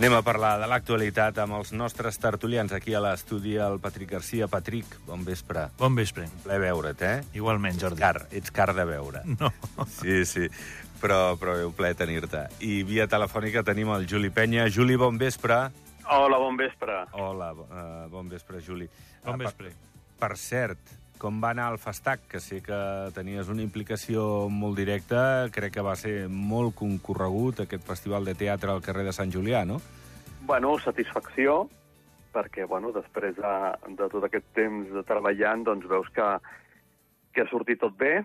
Anem a parlar de l'actualitat amb els nostres tertulians aquí a l'estudi, el Patrick Garcia. Patrick, bon vespre. Bon vespre. Ple veure't, eh? Igualment, Jordi. Car, ets car de veure. No. Sí, sí, però, però un ple tenir-te. I via telefònica tenim el Juli Penya. Juli, bon vespre. Hola, bon vespre. Hola, uh, bon vespre, Juli. Bon Uh, vespre. Per, per cert, com va anar el Festac? Que sé que tenies una implicació molt directa. Crec que va ser molt concorregut aquest festival de teatre al carrer de Sant Julià, no? Bueno, satisfacció, perquè, bueno, després de, de tot aquest temps de treballant, doncs veus que, que ha sortit tot bé.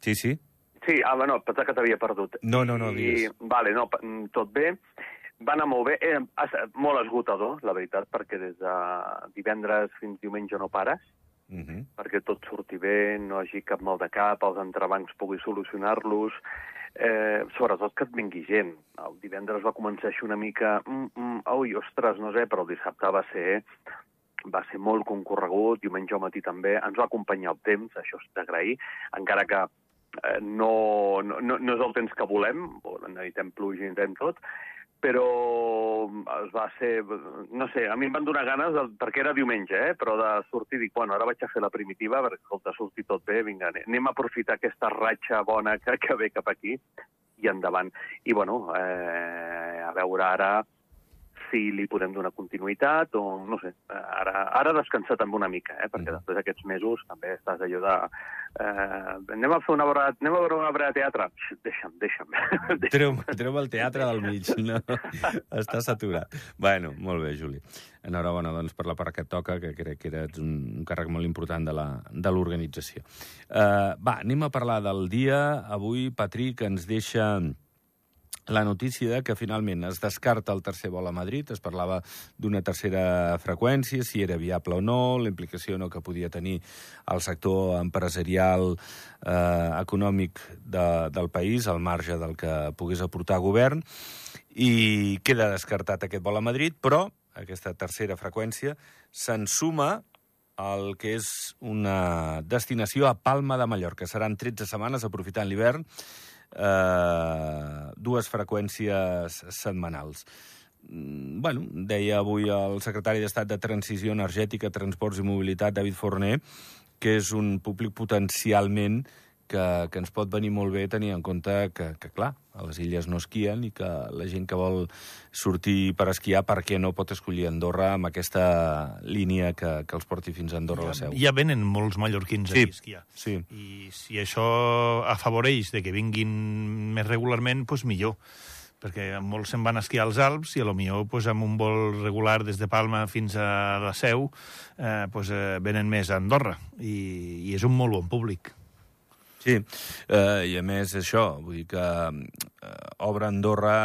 Sí, sí. Sí, ah, bueno, pensava que t'havia perdut. No, no, no, I, digues. Vale, no, tot bé. Va anar molt bé. Eh, ha estat molt esgotador, la veritat, perquè des de divendres fins diumenge no pares, Uh -huh. perquè tot surti bé, no hagi cap mal de cap, els entrebancs pugui solucionar-los, eh, sobretot que et vingui gent. El divendres va començar així una mica... Mm, mm, ui, ostres, no sé, però el dissabte va ser va ser molt concorregut, diumenge al matí també, ens va acompanyar el temps, això és d'agrair, encara que eh, no, no, no no és el temps que volem, necessitem pluja i necessitem tot, però es va ser... No sé, a mi em van donar ganes, de, perquè era diumenge, eh? però de sortir, dic, bueno, ara vaig a fer la primitiva, perquè, escolta, ha sortit tot bé, vinga, ane- anem a aprofitar aquesta ratxa bona que, que ve cap aquí, i endavant. I, bueno, eh, a veure ara si li podem donar continuïtat o, no sé, ara, ara descansar també una mica, eh? perquè Mhm. després d'aquests mesos també estàs allò de... Eh, anem a fer una obra, anem a veure una obra de teatre. Deixa'm, deixa'm. deixa'm. Treu, treu el teatre del mig. No? Està saturat. Bueno, molt bé, Juli. Enhorabona doncs, per la part que et toca, que crec que eres un, un càrrec molt important de l'organització. Uh, va, anem a parlar del dia. Avui, Patrick ens deixa la notícia que finalment es descarta el tercer vol a Madrid, es parlava d'una tercera freqüència, si era viable o no, la implicació no que podia tenir el sector empresarial eh, econòmic de, del país, al marge del que pogués aportar govern, i queda descartat aquest vol a Madrid, però aquesta tercera freqüència se'n suma el que és una destinació a Palma de Mallorca. Seran 13 setmanes, aprofitant l'hivern, eh, dues freqüències setmanals. Mm, Bueno, deia avui el secretari d'Estat de Transició Energètica, Transports i Mobilitat, David Forner, que és un públic potencialment que, que ens pot venir molt bé tenir en compte que, que, clar, a les illes no esquien i que la gent que vol sortir per esquiar, per què no pot escollir Andorra amb aquesta línia que, que els porti fins a Andorra a la Seu? Ja venen molts mallorquins Sí. a esquiar. Sí. I si això afavoreix de que vinguin més regularment, doncs millor perquè molts se'n van a esquiar als Alps i a lo millor pues, amb un vol regular des de Palma fins a la Seu eh, pues, eh, venen més a Andorra i, i és un molt bon públic. Sí, eh, i a més això, vull dir que eh, obre Andorra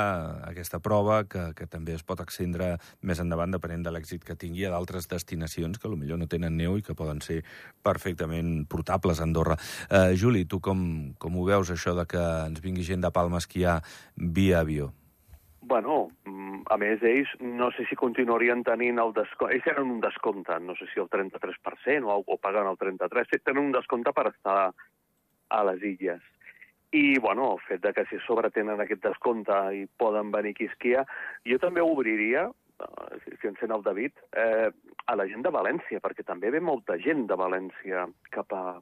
aquesta prova que, que també es pot extendre més endavant depenent de l'èxit que tingui a d'altres destinacions que millor no tenen neu i que poden ser perfectament portables a Andorra. Eh, Juli, tu com, com ho veus això de que ens vingui gent de Palma a esquiar via avió? Bueno, mm, a més, ells no sé si continuarien tenint el descompte. Ells tenen un descompte, no sé si el 33% o, o paguen el 33%. Sí, Tenen un descompte per estar a les illes. I, bueno, el fet de que si sobre tenen aquest descompte i poden venir aquí a esquiar, jo també obriria, eh, si, si encén el David, eh, a la gent de València, perquè també ve molta gent de València cap a,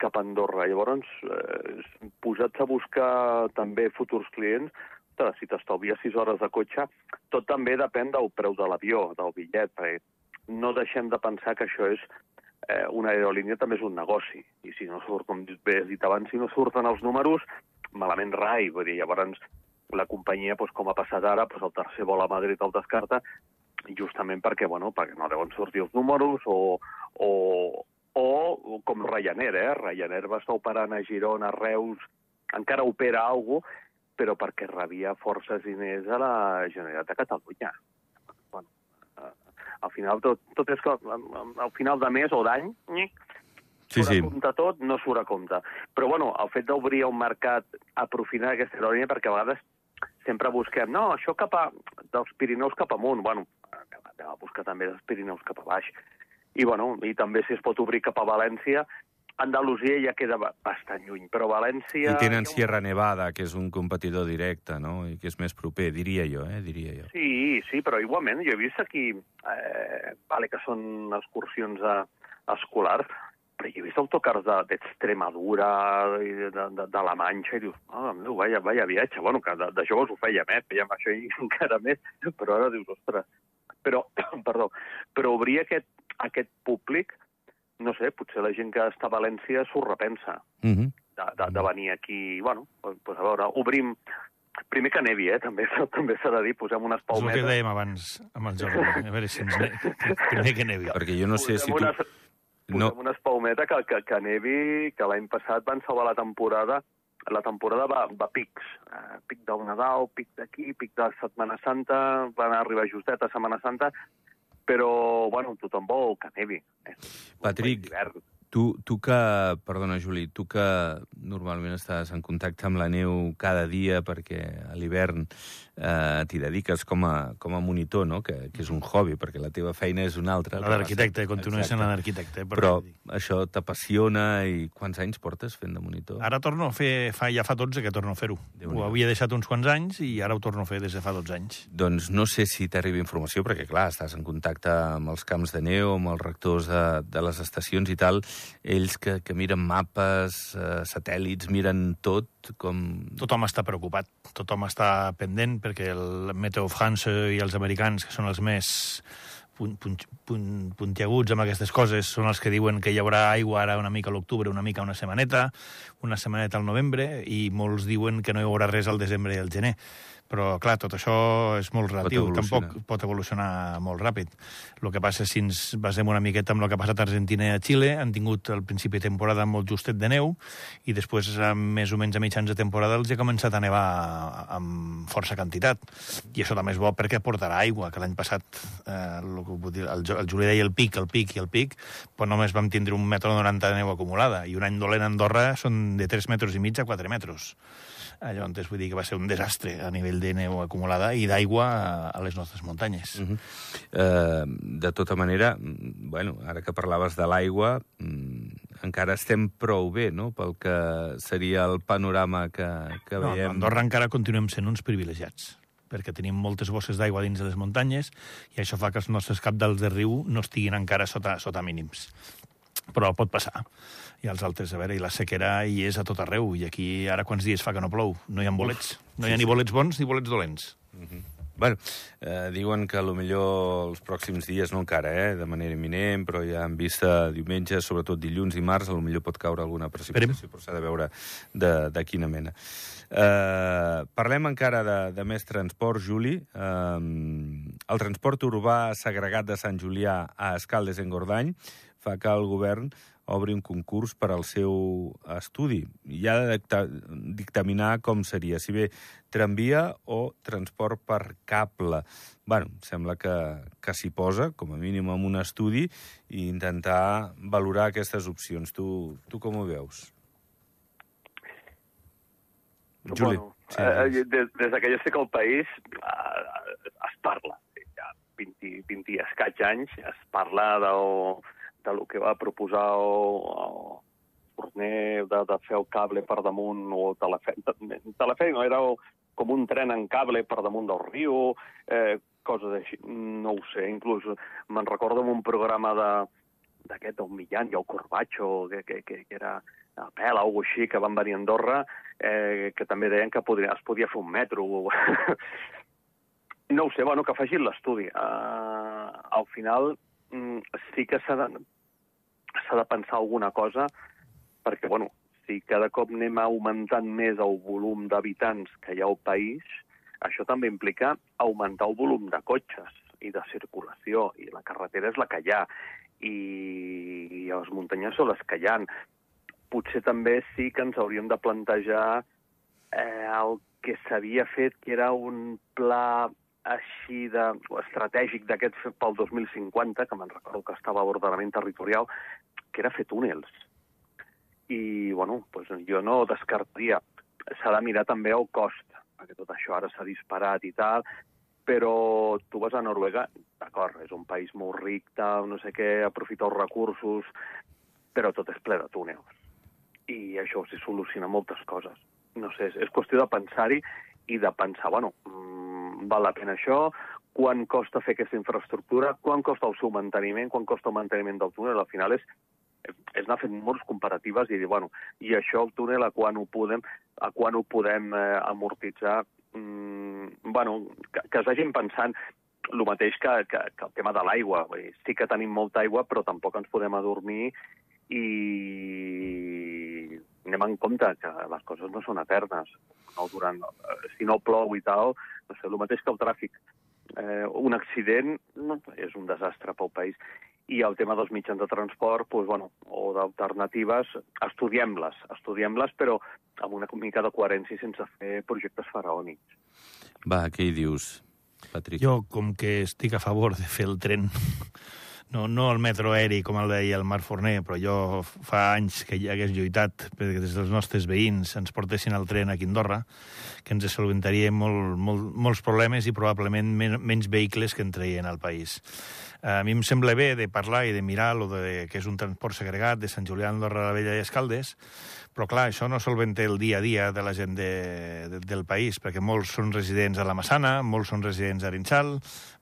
cap a Andorra. Llavors, eh, posats a buscar també futurs clients, ostres, si t'estalvies 6 hores de cotxe, tot també depèn del preu de l'avió, del bitllet, perquè no deixem de pensar que això és eh, una aerolínia també és un negoci, i si no surt, com bé has dit abans, si no surten els números, malament rai, vull dir, llavors la companyia, doncs, com ha passat ara, doncs, el tercer vol a Madrid el descarta, justament perquè, bueno, perquè no deuen sortir els números o, o, o com Ryanair, eh? Ryanair va estar operant a Girona, a Reus, encara opera alguna però perquè rebia forces diners a la Generalitat de Catalunya. Al final tot, tot és que al- al final de mes o d'any Sí, surt sí. a compte tot, no surt a compte. Però, bueno, el fet d'obrir un mercat aprofitant aquesta aerolínia, perquè a vegades sempre busquem, no, això cap a, dels Pirineus cap amunt, bueno, anem a buscar també dels Pirineus cap a baix. I, bueno, i també si es pot obrir cap a València, Andalusia ja queda ba- bastant lluny, però València... I tenen Sierra Nevada, que és un competidor directe, no? I que és més proper, diria jo, eh? Diria jo. Sí, sí, però igualment, jo he vist aquí, eh, vale, que són excursions a, escolars, però jo he vist autocars de- d'Extremadura, de, de, de, de la Manxa, i dius, oh, meu, vaya, vaya viatge. Bueno, que de, de joves ho fèiem, eh? Fèiem això i encara més, però ara dius, ostres... Però, perdó, però obrir aquest, aquest públic, no sé, potser la gent que està a València s'ho repensa Uh -huh. de, de, de venir aquí, bueno, doncs, pues a veure, obrim... Primer que nevi, eh? També, també s'ha de dir, posem unes És el que palmetes. dèiem abans amb el Jordi. A veure si ens... Ne... Primer que nevi. Perquè jo no sé si tu... Unes, posem No, una espalmeta que, que, que nevi, que l'any passat van salvar la temporada la temporada va, va a pics. Uh, pic del Nadal, pic d'aquí, pic de Setmana Santa, van arribar justet a Setmana Santa, però, bueno, tothom vol que nevi. Patrick. Tu, tu que, perdona, Juli, tu que normalment estàs en contacte amb la neu cada dia perquè a l'hivern eh, t'hi dediques com a, com a monitor, no? que, que és un hobby, perquè la teva feina és una altra. La d'arquitecte, continua sent la d'arquitecte. Però això t'apassiona i quants anys portes fent de monitor? Ara torno a fer, fa, ja fa 12 que torno a fer-ho. Ho havia deixat uns quants anys i ara ho torno a fer des de fa 12 anys. Doncs no sé si t'arriba informació, perquè, clar, estàs en contacte amb els camps de neu, amb els rectors de, de les estacions i tal, ells que, que miren mapes, eh, satèl·lits, miren tot, com... Tothom està preocupat, tothom està pendent perquè el Meteo France i els americans, que són els més pun, pun, pun, puntiaguts amb aquestes coses, són els que diuen que hi haurà aigua ara una mica a l'octubre, una mica una setmaneta, una setmaneta al novembre, i molts diuen que no hi haurà res al desembre i al gener. Però, clar, tot això és molt relatiu, evolucionar. tampoc pot evolucionar molt ràpid. El que passa, si ens basem una miqueta amb el que ha passat a Argentina i a Xile, han tingut al principi de temporada molt justet de neu, i després, més o menys a mitjans de temporada, els ha començat a nevar amb força quantitat. I això també és bo perquè portarà aigua, que l'any passat, eh, el, dir, el, el Juli deia el pic, el pic i el pic, però només vam tindre un metre 90 de neu acumulada, i un any dolent a Andorra són de 3 metres i mig a 4 metres. Entonces, vull dir que va ser un desastre a nivell de neu acumulada i d'aigua a, les nostres muntanyes. Uh -huh. eh, de tota manera, bueno, ara que parlaves de l'aigua, mm, encara estem prou bé, no?, pel que seria el panorama que, que No, veiem. a Andorra encara continuem sent uns privilegiats perquè tenim moltes bosses d'aigua dins de les muntanyes i això fa que els nostres capdals de riu no estiguin encara sota, sota mínims. Però pot passar. I els altres, a veure, i la sequera hi és a tot arreu. I aquí ara quants dies fa que no plou? No hi ha bolets. No hi ha ni bolets bons ni bolets dolents. Bueno, eh, diuen que a lo millor els pròxims dies, no encara, eh, de manera imminent, però ja en vista diumenge, sobretot dilluns i març, a lo millor pot caure alguna precipitació, però s'ha de veure de, de quina mena. Eh, parlem encara de, de més transport, Juli. Eh, el transport urbà segregat de Sant Julià a Escaldes en Gordany fa que el govern obri un concurs per al seu estudi. I ha de dicta- dictaminar com seria, si bé tramvia o transport per cable. bueno, sembla que, que s'hi posa, com a mínim amb un estudi, i intentar valorar aquestes opcions. Tu, tu com ho veus? Juli. Bueno, sí, eh, digues. des, des que jo sé que el país eh, es parla. Ja 20, 20 i escaig anys es parla del, de lo que va proposar el, el Forner de, de fer el cable per damunt, o telefe, telefe no, era el, com un tren en cable per damunt del riu, eh, coses així. No ho sé, inclús me'n recordo un programa de d'aquest del Millán i el Corbacho, que, que, que, era a Pela o així, que van venir a Andorra, eh, que també deien que podria, es podia fer un metro. No ho sé, bueno, que facin l'estudi. Uh, al final mm, sí que s'ha de, de pensar alguna cosa, perquè, bueno, si cada cop anem augmentant més el volum d'habitants que hi ha al país, això també implica augmentar el volum de cotxes i de circulació, i la carretera és la que hi ha, i, i les muntanyes són les que hi ha. Potser també sí que ens hauríem de plantejar eh, el que s'havia fet, que era un pla així de, o estratègic d'aquest pel 2050, que me'n recordo que estava a ordenament territorial, que era fer túnels. I, bueno, doncs jo no descartaria. S'ha de mirar també el cost, perquè tot això ara s'ha disparat i tal, però tu vas a Noruega, d'acord, és un país molt ric, tal, no sé què, aprofita els recursos, però tot és ple de túnels. I això s'hi soluciona moltes coses. No sé, és, qüestió de pensar-hi i de pensar, bueno, val la pena això, quan costa fer aquesta infraestructura, quan costa el seu manteniment, quan costa el manteniment del túnel, al final és, és anar fent molts comparatives i dir, bueno, i això el túnel a quan ho podem, a quan ho podem eh, amortitzar, mm, bueno, que, que es vagin pensant el mateix que, que, que el tema de l'aigua. Sí que tenim molta aigua, però tampoc ens podem adormir i anem en compte que les coses no són eternes. No durant, si no plou i tal, no sé, el mateix que el tràfic eh, un accident no, és un desastre pel país. I el tema dels mitjans de transport, doncs, bueno, o d'alternatives, estudiem-les, estudiem-les, però amb una mica de coherència sense fer projectes faraònics. Va, què hi dius, Patrick? Jo, com que estic a favor de fer el tren no, no el metro aeri, com el deia el Marc Forner, però jo fa anys que hi hagués lluitat perquè des dels nostres veïns ens portessin el tren a Quindorra, que ens solventaria molt, molt, molts problemes i probablement men menys vehicles que en traien al país. A mi em sembla bé de parlar i de mirar lo de, que és un transport segregat de Sant Julià, Andorra, la Vella i Escaldes, però clar, això no solventa el dia a dia de la gent de, de, del país, perquè molts són residents a la Massana, molts són residents a Arinxal,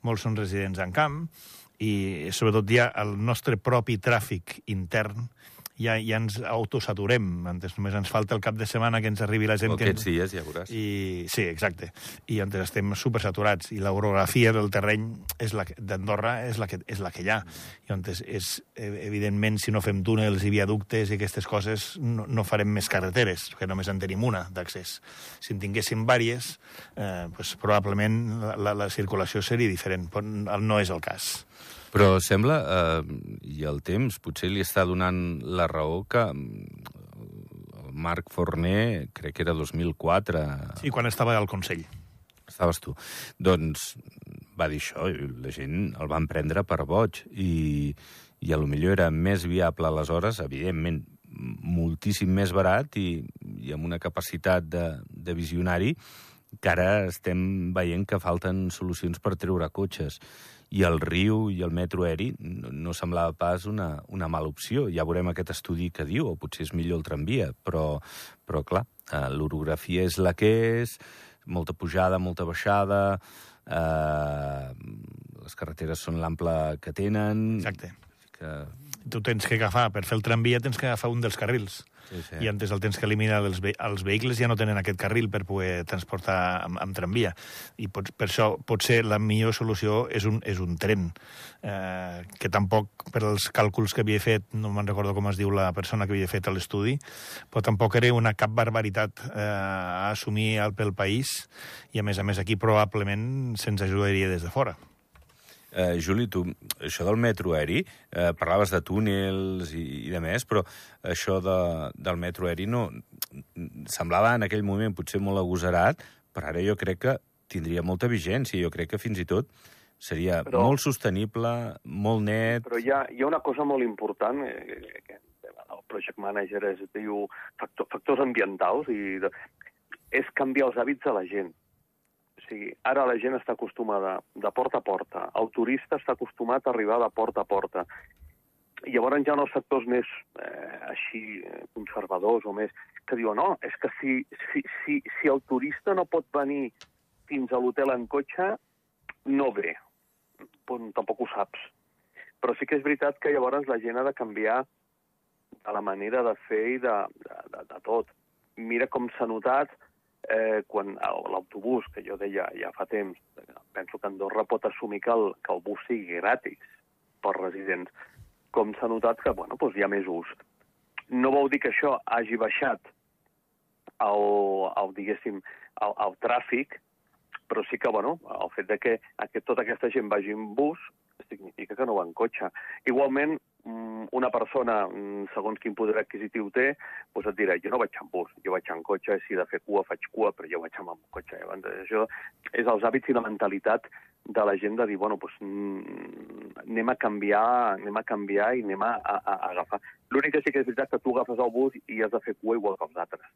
molts són residents en Camp, i sobretot ja el nostre propi tràfic intern ja, ja ens autosaturem. Antes només ens falta el cap de setmana que ens arribi la gent... O que aquests dies, ja veuràs. I, sí, exacte. I antes estem supersaturats. I l'orografia del terreny és la d'Andorra és, la que, és la que hi ha. I antes és, evidentment, si no fem túnels i viaductes i aquestes coses, no, no farem més carreteres, que només en tenim una d'accés. Si en tinguéssim vàries, eh, pues, probablement la, la, la circulació seria diferent. Però no és el cas. Però sembla, eh, i el temps potser li està donant la raó que mm, el Marc Forner, crec que era 2004... Sí, quan estava al Consell. Estaves tu. Doncs va dir això, i la gent el van prendre per boig, i, i a lo millor era més viable aleshores, evidentment, moltíssim més barat i, i amb una capacitat de, de visionari que ara estem veient que falten solucions per treure cotxes i el riu i el metro aeri no, no semblava pas una, una mala opció. Ja veurem aquest estudi que diu, o potser és millor el tramvia, però, però clar, eh, l'orografia és la que és, molta pujada, molta baixada, eh, les carreteres són l'ample que tenen... Exacte. Que... Tu tens que agafar, per fer el tramvia tens que agafar un dels carrils Sí, i antes el tens que eliminar els, ve els vehicles ja no tenen aquest carril per poder transportar amb, amb tramvia. I pot, per això potser la millor solució és un, és un tren, eh, que tampoc, per als càlculs que havia fet, no me'n recordo com es diu la persona que havia fet l'estudi, però tampoc era una cap barbaritat eh, a assumir pel país, i a més a més aquí probablement se'ns ajudaria des de fora. Eh, Juli, tu, això del metro aeri, eh, parlaves de túnels i, i de més, però això de, del metro aeri no, semblava en aquell moment potser molt agosarat, però ara jo crec que tindria molta vigència. Jo crec que fins i tot seria però, molt sostenible, molt net... Però hi ha, hi ha una cosa molt important, eh, que el project manager es diu factor, factors ambientals, i de, és canviar els hàbits de la gent sigui, ara la gent està acostumada de porta a porta, el turista està acostumat a arribar de porta a porta. I llavors hi ha els sectors més eh, així conservadors o més que diuen no, és que si, si, si, si el turista no pot venir fins a l'hotel en cotxe, no ve. Pues, tampoc ho saps. Però sí que és veritat que llavors la gent ha de canviar de la manera de fer i de, de, de, de tot. Mira com s'ha notat eh, quan l'autobús, que jo deia ja fa temps, penso que Andorra pot assumir que el, que el bus sigui gratis per residents, com s'ha notat que bueno, doncs hi ha més ús. No vol dir que això hagi baixat el, el diguéssim, el, el tràfic, però sí que, bueno, el fet de que aquest, tota aquesta gent vagi en bus significa que no va en cotxe. Igualment, mm, una persona, mm, segons quin poder adquisitiu té, doncs et dirà, jo no vaig en bus, jo vaig en cotxe, si he de fer cua, faig cua, però jo vaig amb cotxe. Llavors, això és els hàbits i la mentalitat de la gent de dir, bueno, doncs, mm, anem a canviar, anem a canviar i anem a, a, a agafar. L'únic que sí que és veritat que tu agafes el bus i has de fer cua igual que els altres.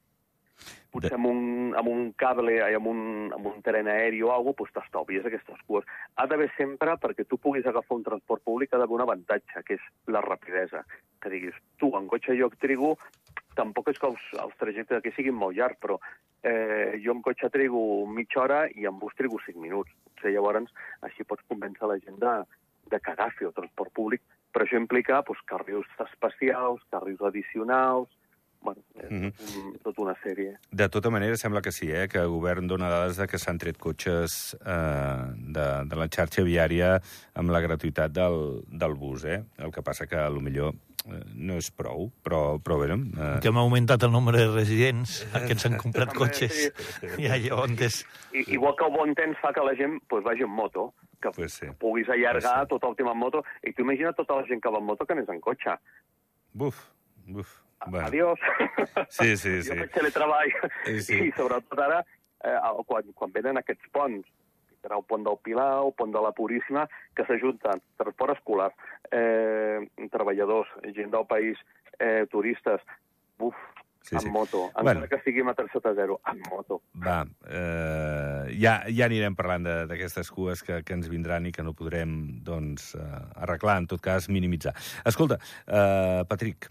Potser amb un, amb un cable, amb un, amb un tren aeri o alguna cosa, doncs t'estalvies aquestes cues. Ha d'haver sempre, perquè tu puguis agafar un transport públic, ha d'haver un avantatge, que és la rapidesa. Que diguis, tu, en cotxe jo trigo, tampoc és que els, els trajectes aquí siguin molt llargs, però eh, jo en cotxe trigo mitja hora i en bus trigo 5 minuts. Sigui, llavors, així pots convèncer la gent de, de que agafi el transport públic, però això implica doncs, carrils especials, carrils addicionals, bueno, és mm -hmm. tota una sèrie. De tota manera, sembla que sí, eh? que el govern dona dades de que s'han tret cotxes eh, de, de la xarxa viària amb la gratuïtat del, del bus. Eh? El que passa que, a lo millor, eh, no és prou, però, però bé... Eh... Que hem augmentat el nombre de residents, aquests han comprat cotxes. Sí. I allò on és... I, igual que el bon temps fa que la gent pues, vagi en moto, que pues sí. puguis allargar pues sí. tot el tema en moto, i tu imagina tota la gent que va en moto que anés en cotxe. Buf, buf. Bueno. Adiós. Sí, sí, sí. jo faig teletreball. Sí, sí. I sobretot ara, eh, quan, quan venen aquests ponts, el pont del Pilar, el pont de la Puríssima, que s'ajunten transport escolar, eh, treballadors, gent del país, eh, turistes, buf, sí, sí. moto, encara bueno. que sigui a 3 sota 0, en moto. Va, eh, ja, ja anirem parlant d'aquestes cues que, que ens vindran i que no podrem doncs, eh, arreglar, en tot cas minimitzar. Escolta, eh, Patrick,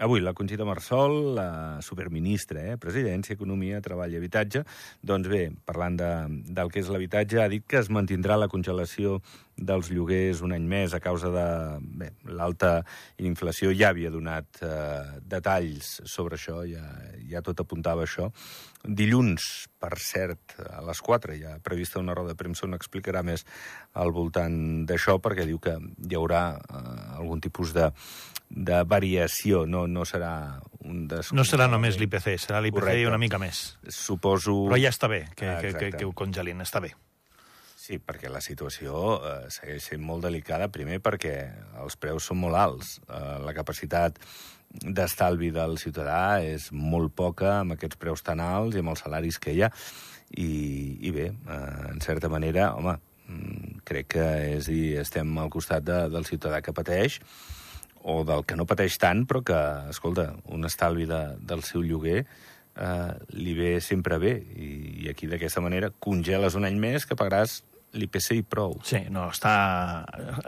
Avui la Conxita Marsol, la superministra, eh, Presidència, Economia, Treball i Habitatge, doncs bé, parlant de, del que és l'habitatge, ha dit que es mantindrà la congelació dels lloguers un any més a causa de l'alta inflació. Ja havia donat eh, detalls sobre això, ja, ja tot apuntava això. Dilluns, per cert, a les 4 ja prevista una roda de premsa on explicarà més al voltant d'això, perquè diu que hi haurà eh, algun tipus de, de variació, no, no serà un des... No serà només l'IPC, serà l'IPC i una mica més. Suposo... Però ja està bé que, ah, que, que, que ho congelin, està bé. Sí, perquè la situació eh, segueix sent molt delicada, primer perquè els preus són molt alts. Eh, la capacitat d'estalvi del ciutadà és molt poca amb aquests preus tan alts i amb els salaris que hi ha. I, i bé, eh, en certa manera, home, mm, crec que és dir, estem al costat de, del ciutadà que pateix o del que no pateix tant, però que, escolta, un estalvi de, del seu lloguer eh, li ve sempre bé. I, i aquí, d'aquesta manera, congeles un any més que pagaràs l'IPC i prou. Sí, no, està,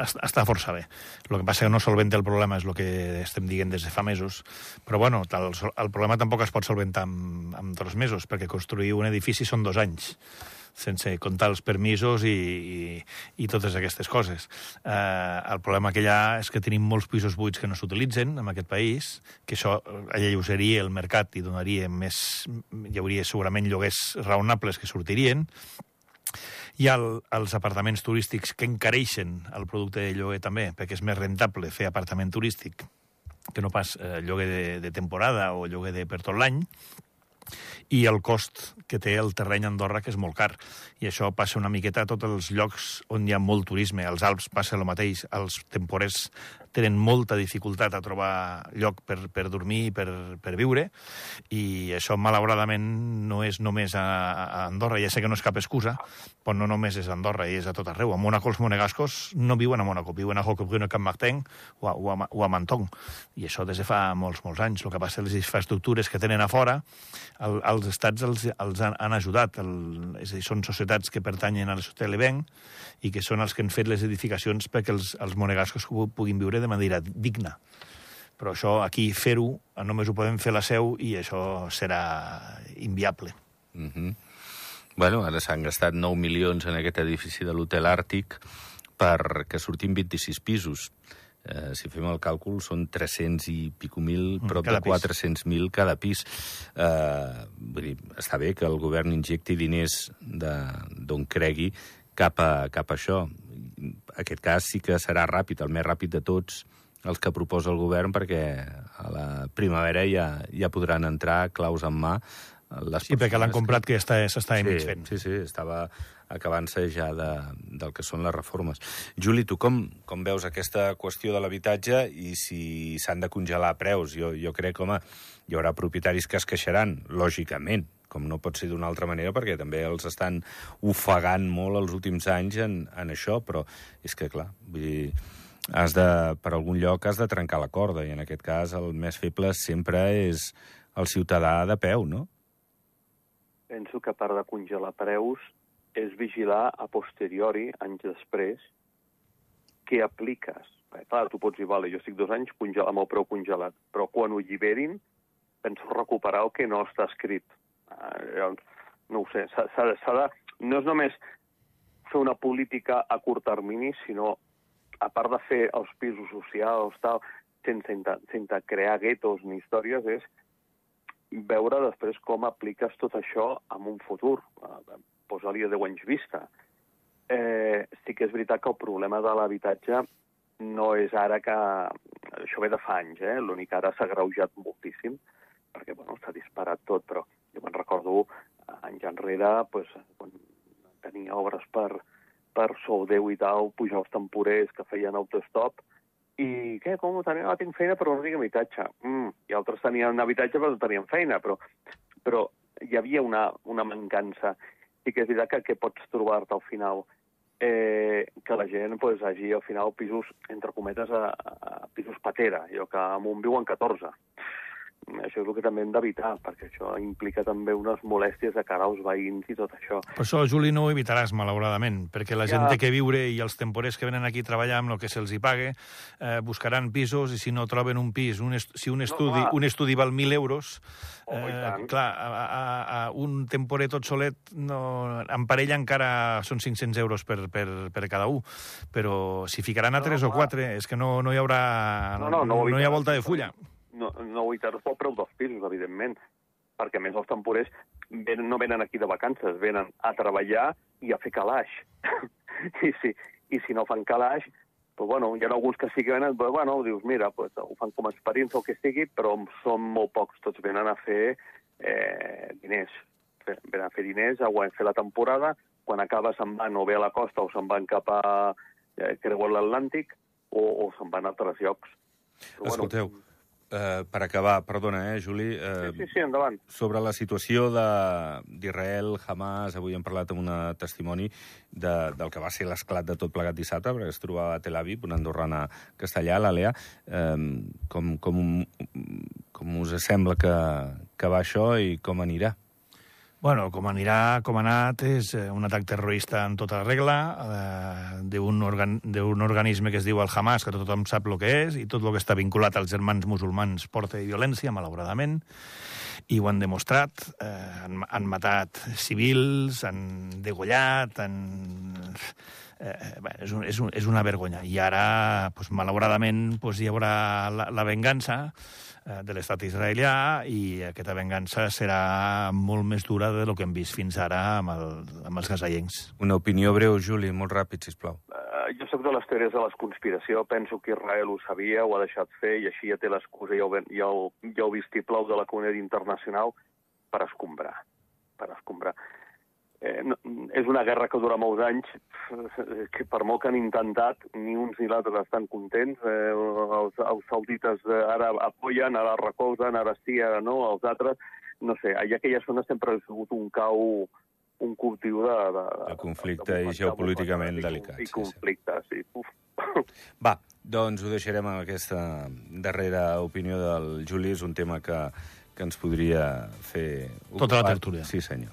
està força bé. El que passa que no solventa el problema, és el que estem dient des de fa mesos, però bueno, el, el problema tampoc es pot solventar en, en dos mesos, perquè construir un edifici són dos anys sense comptar els permisos i, i, i totes aquestes coses. Eh, el problema que hi ha és que tenim molts pisos buits que no s'utilitzen en aquest país, que això alleugeria el mercat i donaria més... hi hauria segurament lloguers raonables que sortirien, hi ha el, els apartaments turístics que encareixen el producte de lloguer també, perquè és més rentable fer apartament turístic que no pas eh, lloguer de, de temporada o lloguer de per tot l'any, i el cost que té el terreny a Andorra, que és molt car. I això passa una miqueta a tots els llocs on hi ha molt turisme. Als Alps passa el mateix. Els temporers tenen molta dificultat a trobar lloc per, per dormir i per, per viure, i això, malauradament, no és només a, a Andorra. Ja sé que no és cap excusa, però no només és a Andorra, és a tot arreu. A Mónaco els monegascos no viuen a Mónaco, viuen a Hocobrune, Camp Martin o a, o, a, o a Menton. I això des de fa molts, molts anys. El que passa les infraestructures que tenen a fora, el, els estats els, els han, han ajudat. El, és a dir, són societats que pertanyen a l'Hotel i que són els que han fet les edificacions perquè els, els monegascos puguin viure de manera digna. Però això, aquí, fer-ho, només ho podem fer la seu i això serà inviable. Mm -hmm. Bueno, ara s'han gastat 9 milions en aquest edifici de l'Hotel Àrtic perquè sortim 26 pisos. Eh, si fem el càlcul, són 300 i pico mil, mm, prop cada de 400.000 cada pis. Eh, vull dir, està bé que el govern injecti diners d'on cregui cap a, cap a això aquest cas sí que serà ràpid, el més ràpid de tots els que proposa el govern, perquè a la primavera ja, ja podran entrar claus en mà les sí, perquè l'han comprat que, s'està sí, mig fent. Sí, sí, estava acabant-se ja de, del que són les reformes. Juli, tu com, com veus aquesta qüestió de l'habitatge i si s'han de congelar preus? Jo, jo crec home, hi haurà propietaris que es queixaran, lògicament, com no pot ser d'una altra manera, perquè també els estan ofegant molt els últims anys en, en això, però és que, clar, vull dir, has de, per algun lloc has de trencar la corda, i en aquest cas el més feble sempre és el ciutadà de peu, no? penso que a part de congelar preus és vigilar a posteriori, anys després, què apliques. Perquè, clar, tu pots dir, vale, jo estic dos anys congel amb el preu congelat, però quan ho alliberin penso recuperar el que no està escrit. Llavors, no ho sé, s'ha de, de... No és només fer una política a curt termini, sinó, a part de fer els pisos socials, tal, sense, sense crear guetos ni històries, és veure després com apliques tot això en un futur, posa-li a 10 anys vista. Eh, sí que és veritat que el problema de l'habitatge no és ara que... Això ve de fa anys, eh? l'únic que ara s'ha greujat moltíssim, perquè bueno, s'ha disparat tot, però jo me'n recordo anys enrere, pues, quan tenia obres per, per Sol 10 i tal, pujar els temporers que feien autostop, i què, com ho tenia? Ah, tinc feina però no tinc habitatge. Mm. I altres tenien habitatge però no tenien feina, però, però hi havia una, una mancança. I que és veritat que què pots trobar-te al final? Eh, que la gent pues, hagi al final pisos, entre cometes, a, a pisos patera, allò que en un viuen 14 això és el que també hem d'evitar, perquè això implica també unes molèsties de cara als veïns i tot això. Per això, Juli, no ho evitaràs, malauradament, perquè la ja. gent que viure i els temporers que venen aquí a treballar amb el que se'ls hi pague eh, buscaran pisos i si no troben un pis, un si un estudi, no, un estudi val 1.000 euros, oh, eh, clar, a, a, a un temporer tot solet, no, en parella encara són 500 euros per, per, per cada un, però si ficaran a 3 no, o 4 és que no, no hi haurà... No, no, no, no hi ha volta de fulla. no, no ho interessa pel preu dels pisos, evidentment, perquè més els temporers venen, no venen aquí de vacances, venen a treballar i a fer calaix. I, si, I si no fan calaix, pues, bueno, hi ha alguns que sí que venen, però, bueno, dius, mira, pues, ho fan com a experiència o que sigui, però són molt pocs, tots venen a fer eh, diners. Venen a fer diners, a fer la temporada, quan acaba se'n van o bé a la costa o se'n van cap a eh, creuen l'Atlàntic o, o se'n van a altres llocs. Però, Escolteu, bueno, Eh, per acabar, perdona, eh, Juli? Eh, sí, sí, sí, endavant. Sobre la situació d'Israel, Hamas, avui hem parlat amb un testimoni de, del que va ser l'esclat de tot plegat dissabte, perquè es trobava a Tel Aviv, una andorrana castellà, l'Alea. Eh, com, com, com us sembla que, que va això i com anirà? Bueno, com anirà, com ha anat, és eh, un atac terrorista en tota regla eh, d'un organ, organisme que es diu el Hamas, que tothom sap el que és, i tot el que està vinculat als germans musulmans porta violència, malauradament, i ho han demostrat. Eh, han, han matat civils, han degollat, han... Eh, bé, és, un, és, un, és una vergonya. I ara, pues, malauradament, pues, hi haurà la, la vengança, Eh, de l'estat israelià i aquesta vengança serà molt més dura de lo que hem vist fins ara amb, el, amb els gasaiencs. Una opinió breu, Juli, molt ràpid, sisplau. Uh, jo sóc de les teories de les conspiració. Penso que Israel ho sabia, ho ha deixat fer, i així ja té l'excusa i el, i el, i el vistiplau de la comunitat internacional per escombrar. Per escombrar eh, és una guerra que dura molts anys, que per molt que han intentat, ni uns ni l'altre estan contents. Eh, els, els saudites ara apoyen, ara recolzen, ara sí, ara no, els altres... No sé, allà aquella zona sempre ha sigut un cau un cultiu de... De, de conflicte de, de, i geopolíticament de, delicat. I conflicte, sí. sí. Va, doncs ho deixarem amb aquesta darrera opinió del Juli. És un tema que que ens podria fer... Tota la tertúlia. Sí, senyor.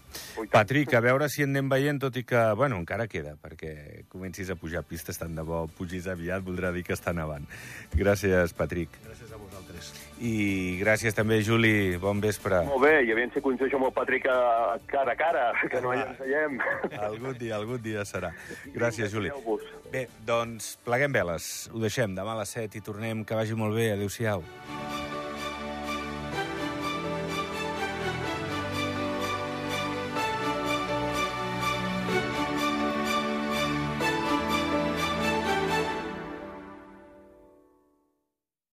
Patrick, a veure si en anem veient, tot i que, bueno, encara queda, perquè comencis a pujar pistes tant de bo, pugis aviat, voldrà dir que està nevant. Gràcies, Patrick. Gràcies a vosaltres. I gràcies també, Juli. Bon vespre. Molt bé, i aviam si coincideixo amb el Patrick a cara a cara, que no hi ensenyem. Algun dia, algun dia serà. Gràcies, Juli. Bé, doncs, pleguem veles. Ho deixem demà a les 7 i tornem. Que vagi molt bé. Adéu-siau.